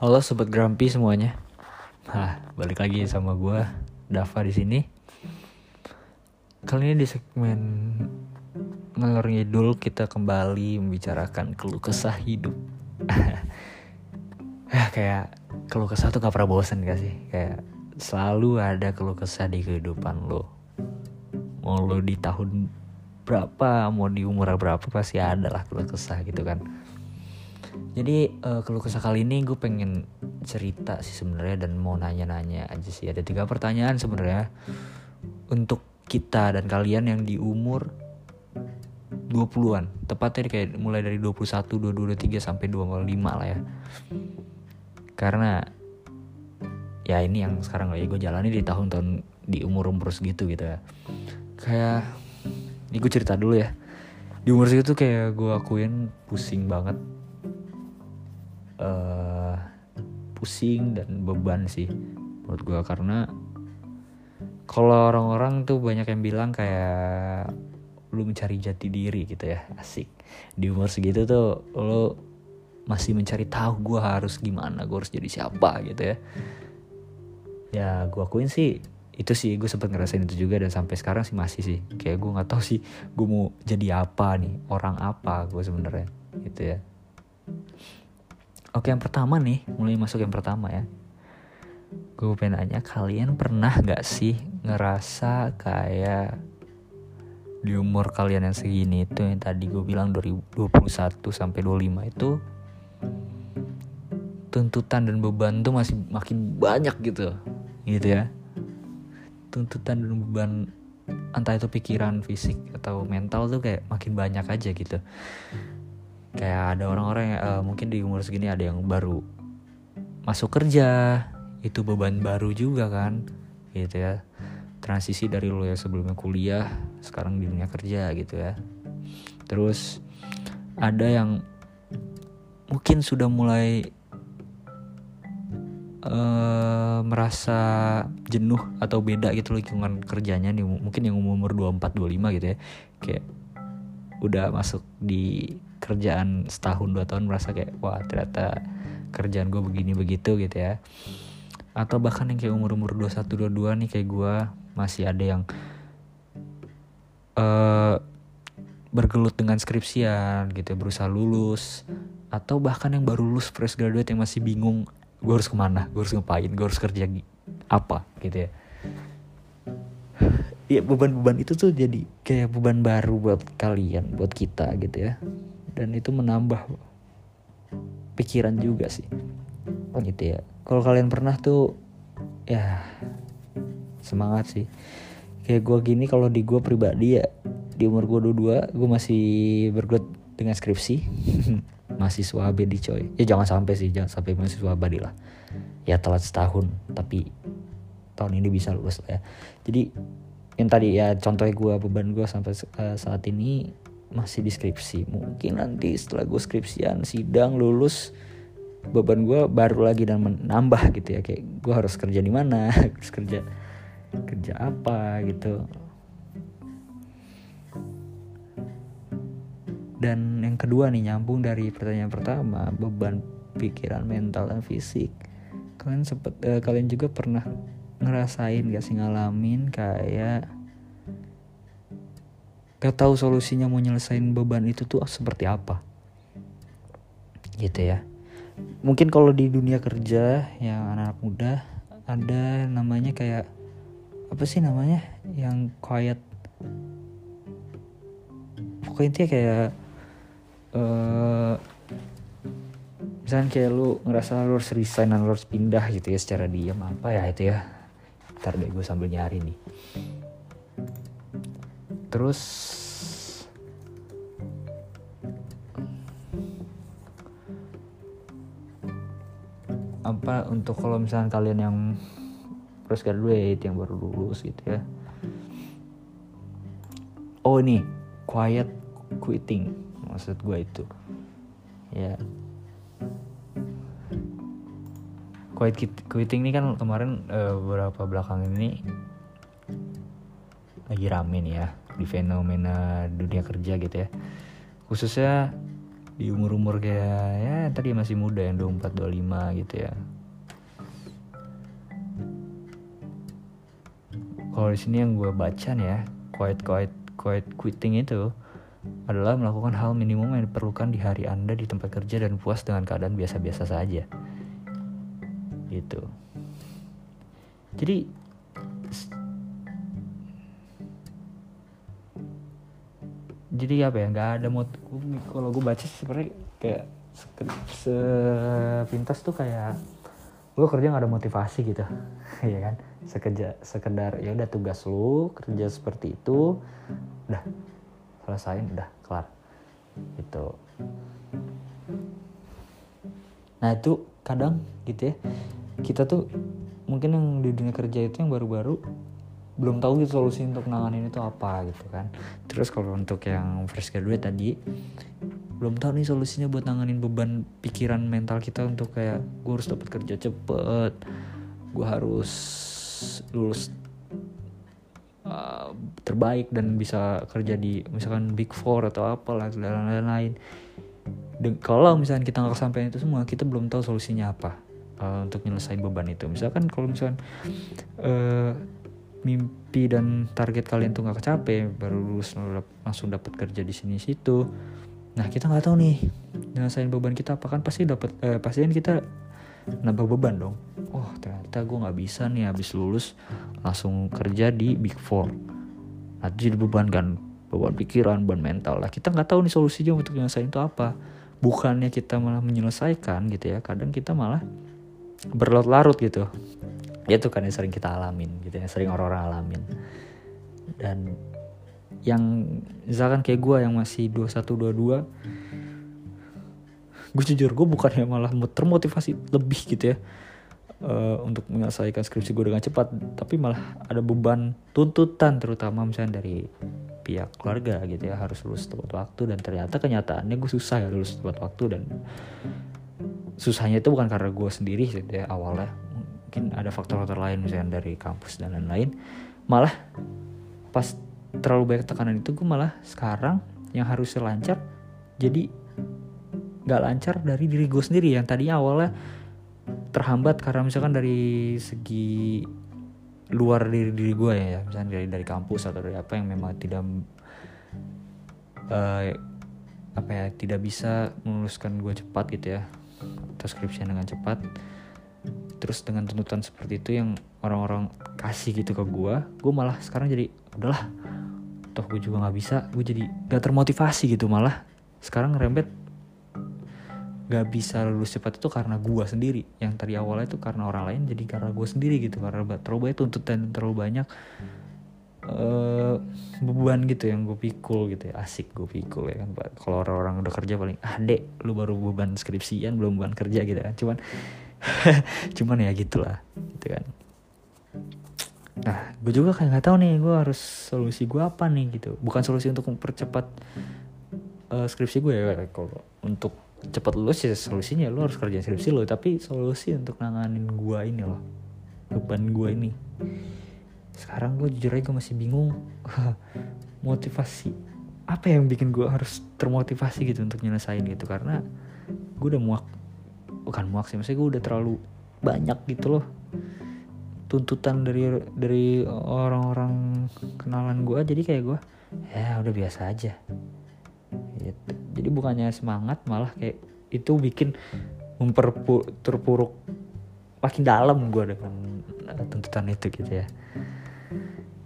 Halo sobat Grumpy semuanya. Nah, balik lagi sama gue Dava di sini. Kali ini di segmen ngalor ngidul kita kembali membicarakan keluh kesah hidup. ah, kayak keluh kesah tuh gak pernah bosan gak sih? Kayak selalu ada keluh kesah di kehidupan lo. Mau lo di tahun berapa, mau di umur berapa pasti ada lah keluh kesah gitu kan jadi uh, keluh kesah kali ini gue pengen cerita sih sebenarnya dan mau nanya-nanya aja sih. Ada tiga pertanyaan sebenarnya. Untuk kita dan kalian yang di umur 20-an tepatnya kayak mulai dari 21, 22, 23 sampai 25 lah ya. Karena ya ini yang sekarang lagi gue jalani di tahun-tahun di umur-umur segitu gitu ya. Kayak ini gue cerita dulu ya. Di umur segitu kayak gue akuin pusing banget uh, pusing dan beban sih menurut gue karena kalau orang-orang tuh banyak yang bilang kayak lu mencari jati diri gitu ya asik. Di umur segitu tuh lu masih mencari tahu gue harus gimana gue harus jadi siapa gitu ya. Ya gue akuin sih itu sih gue sempet ngerasain itu juga dan sampai sekarang sih masih sih. Kayak gue nggak tahu sih gue mau jadi apa nih orang apa gue sebenarnya gitu ya Oke yang pertama nih, mulai masuk yang pertama ya. Gue pengen nanya, kalian pernah gak sih ngerasa kayak di umur kalian yang segini itu yang tadi gue bilang 2021 sampai 25 itu tuntutan dan beban tuh masih makin banyak gitu gitu ya tuntutan dan beban entah itu pikiran fisik atau mental tuh kayak makin banyak aja gitu kayak ada orang-orang yang uh, mungkin di umur segini ada yang baru masuk kerja itu beban baru juga kan gitu ya. Transisi dari lo yang sebelumnya kuliah sekarang di dunia kerja gitu ya. Terus ada yang mungkin sudah mulai uh, merasa jenuh atau beda gitu lingkungan kerjanya nih mungkin yang umur 24 25 gitu ya. Kayak udah masuk di kerjaan setahun dua tahun merasa kayak wah ternyata kerjaan gue begini begitu gitu ya. Atau bahkan yang kayak umur umur 21 22 nih kayak gue masih ada yang uh, bergelut dengan skripsian gitu ya, berusaha lulus atau bahkan yang baru lulus fresh graduate yang masih bingung gue harus ke mana? Gue harus ngapain? Gue harus kerja apa gitu ya ya beban-beban itu tuh jadi kayak beban baru buat kalian buat kita gitu ya. Dan itu menambah pikiran juga sih. Gitu ya. Kalau kalian pernah tuh ya semangat sih. Kayak gue gini kalau di gue pribadi ya di umur gue dua gue masih bergelut dengan skripsi. Mahasiswa abadi coy. Ya jangan sampai sih jangan sampai mahasiswa abadi lah. Ya telat setahun tapi tahun ini bisa lulus lah ya. Jadi yang tadi ya contohnya gue beban gue sampai uh, saat ini masih di skripsi mungkin nanti setelah gue skripsian sidang lulus beban gue baru lagi dan menambah gitu ya. Kayak gue harus kerja di mana harus kerja kerja apa gitu. Dan yang kedua nih nyambung dari pertanyaan pertama beban pikiran mental dan fisik. Kalian sempet uh, kalian juga pernah ngerasain gak sih ngalamin kayak gak tahu solusinya mau nyelesain beban itu tuh seperti apa. Gitu ya. Mungkin kalau di dunia kerja yang anak-anak muda ada namanya kayak apa sih namanya yang quiet. Pokoknya intinya kayak uh, misalnya kayak lu ngerasa lu harus resign dan lu harus pindah gitu ya secara diam apa ya itu ya ntar deh gue sambil nyari nih. Terus apa untuk kalau misalnya kalian yang fresh graduate yang baru lulus gitu ya. Oh ini quiet quitting maksud gue itu. Ya quiet quitting ini kan kemarin uh, beberapa belakang ini lagi rame nih ya di fenomena dunia kerja gitu ya khususnya di umur-umur kayak ya tadi masih muda yang 24 25 gitu ya kalau di sini yang gue baca nih ya quiet quiet quiet quitting itu adalah melakukan hal minimum yang diperlukan di hari Anda di tempat kerja dan puas dengan keadaan biasa-biasa saja. Gitu. Jadi jadi apa ya nggak ada mau kalau gue baca sebenarnya kayak sepintas tuh kayak gue kerja nggak ada motivasi gitu. Ya kan? Sekedar sekedar ya udah tugas lu kerja seperti itu udah selesain udah kelar. Gitu. Nah itu kadang gitu ya kita tuh mungkin yang di dunia kerja itu yang baru-baru belum tahu gitu solusi untuk nanganin itu apa gitu kan. Terus kalau untuk yang fresh graduate tadi belum tahu nih solusinya buat nanganin beban pikiran mental kita untuk kayak gue harus dapat kerja cepet gue harus lulus uh, terbaik dan bisa kerja di misalkan big four atau apalah dan lain-lain. Kalau misalnya kita nggak kesampaian itu semua kita belum tahu solusinya apa uh, untuk nyelesain beban itu. Misalkan kalau misalkan uh, mimpi dan target kalian tuh nggak kecape baru lulus langsung dapat kerja di sini situ. Nah kita nggak tahu nih nyelesain beban kita apa? Kan pasti dapat eh, pasti kan kita nambah beban dong. Oh ternyata gue nggak bisa nih habis lulus langsung kerja di big four. Nah jadi beban kan beban pikiran beban mental. Lah kita nggak tahu nih solusinya untuk nyelesain itu apa. Bukannya kita malah menyelesaikan gitu ya kadang kita malah berlarut-larut gitu. Itu kan yang sering kita alamin gitu yang sering orang-orang alamin. Dan yang misalkan kayak gue yang masih 21 22 gue jujur gue bukannya malah termotivasi lebih gitu ya uh, untuk menyelesaikan skripsi gue dengan cepat. Tapi malah ada beban tuntutan terutama misalnya dari pihak keluarga gitu ya harus lulus tepat waktu. Dan ternyata kenyataannya gue susah ya lulus tepat waktu dan susahnya itu bukan karena gue sendiri gitu ya awalnya. Mungkin ada faktor-faktor lain misalnya dari kampus dan lain-lain. Malah pas terlalu banyak tekanan itu gue malah sekarang yang harusnya lancar jadi nggak lancar dari diri gue sendiri. Yang tadinya awalnya terhambat karena misalkan dari segi luar diri diri gue ya misalnya dari dari kampus atau dari apa yang memang tidak uh, apa ya tidak bisa meluluskan gue cepat gitu ya atau skripsi dengan cepat. Terus dengan tuntutan seperti itu yang orang-orang kasih gitu ke gue gue malah sekarang jadi udahlah toh gue juga nggak bisa. Gue jadi gak termotivasi gitu malah. Sekarang rembet gak bisa lulus cepat itu karena gue sendiri. Yang tadi awalnya itu karena orang lain jadi karena gue sendiri gitu. Karena terlalu banyak tuntutan terlalu banyak uh, beban gitu yang gue pikul gitu ya. Asik gue pikul ya kan kalau orang-orang udah kerja paling ah dek lu baru beban skripsian belum beban kerja gitu kan. Cuman cuman ya gitulah gitu kan. Nah gue juga kayak nggak tahu nih gue harus solusi gue apa nih gitu. Bukan solusi untuk mempercepat uh, skripsi gue ya kalau untuk cepat lulus ya solusinya lo harus kerjain skripsi lo tapi solusi untuk nanganin gue ini loh beban gue ini sekarang gue jujur aja gue masih bingung. Motivasi apa yang bikin gue harus termotivasi gitu untuk nyelesain gitu? Karena gue udah muak bukan muak sih maksudnya gue udah terlalu banyak gitu loh. Tuntutan dari dari orang-orang kenalan gue jadi kayak gue ya udah biasa aja. Gitu. jadi bukannya semangat malah kayak itu bikin memperpuruk makin dalam gue dengan tuntutan itu gitu ya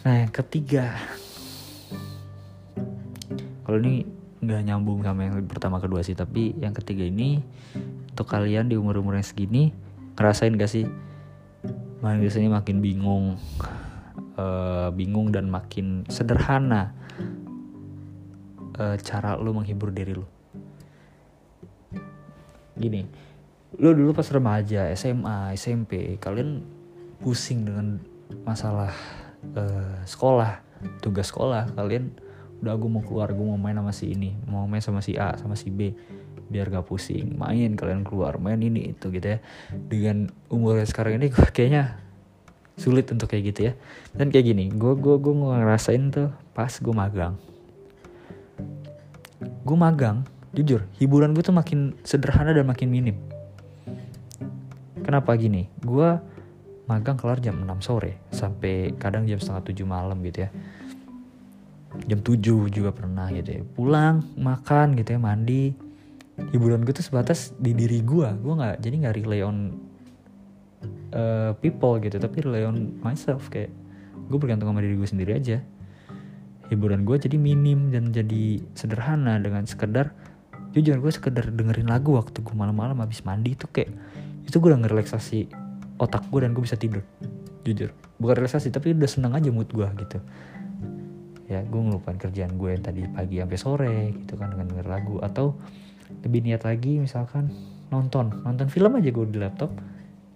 nah yang ketiga. Kalau ini nggak nyambung sama yang pertama kedua sih tapi yang ketiga ini untuk kalian di umur-umur yang segini ngerasain gak sih? Makin biasanya makin bingung uh, bingung dan makin sederhana uh, cara lu menghibur diri lu gini lu dulu pas remaja SMA SMP kalian pusing dengan masalah uh, sekolah tugas sekolah kalian udah gue mau keluar gue mau main sama si ini mau main sama si A sama si B biar gak pusing main kalian keluar main ini itu gitu ya. Dengan umur sekarang ini gue kayaknya sulit untuk kayak gitu ya. Dan kayak gini gue gue gue ngerasain tuh pas gue magang. Gue magang jujur hiburan gue tuh makin sederhana dan makin minim. Kenapa gini? Gue magang kelar jam 6 sore sampai kadang jam setengah 7 malam gitu ya. Jam 7 juga pernah gitu ya. Pulang makan gitu ya mandi. Hiburan gue tuh sebatas di diri gue gue nggak jadi nggak rely on uh, people gitu tapi rely on myself. Kayak gue bergantung sama diri gue sendiri aja. Hiburan gue jadi minim dan jadi sederhana dengan sekedar jujur gue sekedar dengerin lagu waktu gue malam-malam habis mandi itu kayak itu gue udah ngerelaksasi otak gue dan gue bisa tidur. Jujur. Bukan relaksasi tapi udah seneng aja mood gue gitu. Ya gue ngelupain kerjaan gue yang tadi pagi sampai sore gitu kan dengan denger lagu. Atau lebih niat lagi misalkan nonton. Nonton film aja gue di laptop.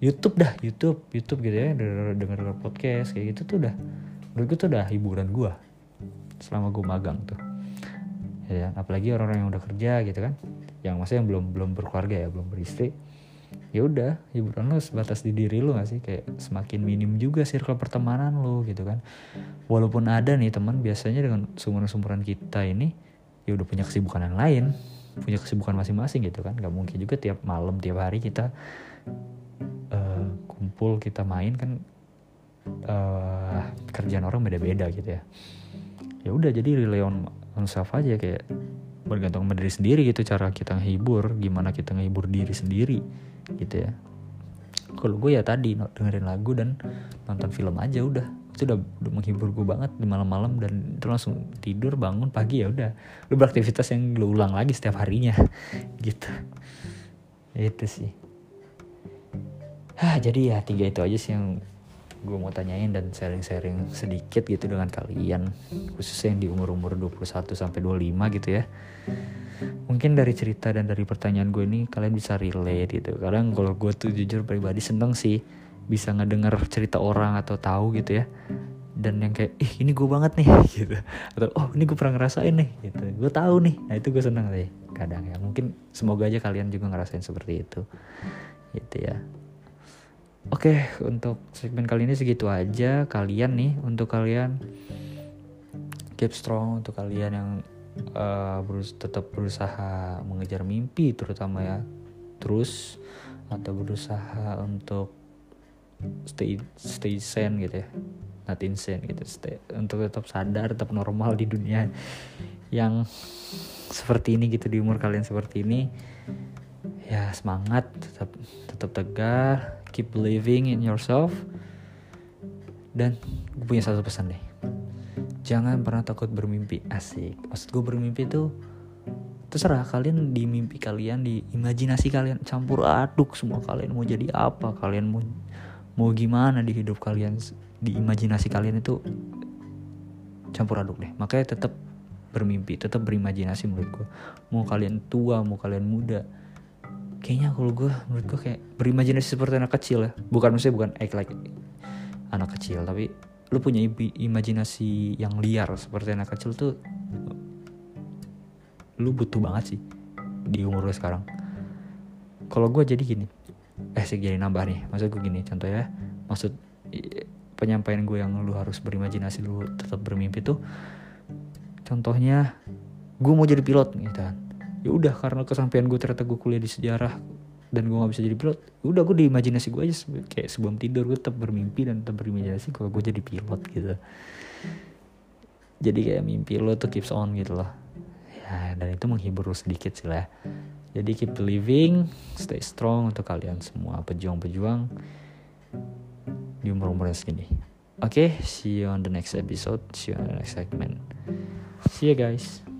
YouTube dah YouTube YouTube gitu ya. Denger, denger, podcast kayak gitu tuh udah menurut gue tuh udah hiburan gue selama gue magang tuh. Ya apalagi orang-orang yang udah kerja gitu kan. Yang maksudnya yang belum belum berkeluarga ya belum beristri ya udah hiburan lo sebatas di diri lo gak sih? Kayak semakin minim juga circle pertemanan lo gitu kan. Walaupun ada nih teman biasanya dengan sumuran-sumuran kita ini ya udah punya kesibukan yang lain punya kesibukan masing-masing gitu kan. Gak mungkin juga tiap malam tiap hari kita uh, kumpul kita main kan uh, kerjaan orang beda-beda gitu ya. Ya udah jadi rely on, on aja kayak bergantung sama diri sendiri gitu cara kita ngehibur gimana kita ngehibur diri sendiri gitu ya. Kalau gue ya tadi dengerin lagu dan nonton film aja udah. Itu udah, udah menghibur gue banget di malam-malam dan itu langsung tidur bangun pagi ya udah. Lu beraktivitas yang lu ulang lagi setiap harinya gitu. Itu sih. Ah jadi ya tiga itu aja sih yang gue mau tanyain dan sharing-sharing sedikit gitu dengan kalian khususnya yang di umur-umur 21 sampai 25 gitu ya. Mungkin dari cerita dan dari pertanyaan gue ini kalian bisa relate gitu. Kadang kalau gue tuh jujur pribadi seneng sih bisa ngedenger cerita orang atau tahu gitu ya. Dan yang kayak ih ini gue banget nih gitu. Atau oh ini gue pernah ngerasain nih gitu. Gue tahu nih. Nah itu gue seneng sih kadang ya. Mungkin semoga aja kalian juga ngerasain seperti itu. Gitu ya Oke, untuk segmen kali ini segitu aja. Kalian nih, untuk kalian keep strong, untuk kalian yang uh, berus tetap berusaha mengejar mimpi, terutama ya, terus atau berusaha untuk stay stay sane gitu ya, not insane gitu, stay, untuk tetap sadar, tetap normal di dunia yang seperti ini gitu di umur kalian seperti ini. Ya semangat, tetap tetap tegar, keep believing in yourself. Dan gue punya satu pesan deh. Jangan pernah takut bermimpi asik. Maksud gue bermimpi tuh terserah kalian di mimpi kalian di imajinasi kalian campur aduk semua kalian mau jadi apa kalian mau mau gimana di hidup kalian di imajinasi kalian itu campur aduk deh. Makanya tetap bermimpi tetap berimajinasi menurut gue mau kalian tua mau kalian muda kayaknya kalau gue menurut gue kayak berimajinasi seperti anak kecil ya. Bukan maksudnya bukan act like anak kecil tapi lu punya imajinasi yang liar seperti anak kecil tuh lu butuh banget sih di umur lu sekarang. Kalau gue jadi gini eh sih jadi nambah nih. Maksud gue gini contoh ya. Maksud penyampaian gue yang lu harus berimajinasi lu tetap bermimpi tuh contohnya gue mau jadi pilot gitu kan ya udah karena kesampaian gue ternyata gue kuliah di sejarah dan gue gak bisa jadi pilot ya udah gue di imajinasi gue aja kayak sebelum tidur gue tetap bermimpi dan tetap berimajinasi kalau gue jadi pilot gitu. Jadi kayak mimpi lo tuh keeps on gitu loh. Ya dan itu menghibur lo sedikit sih lah. Jadi keep believing stay strong untuk kalian semua pejuang-pejuang di umur-umur segini. Oke okay, see you on the next episode see you on the next segment. See you guys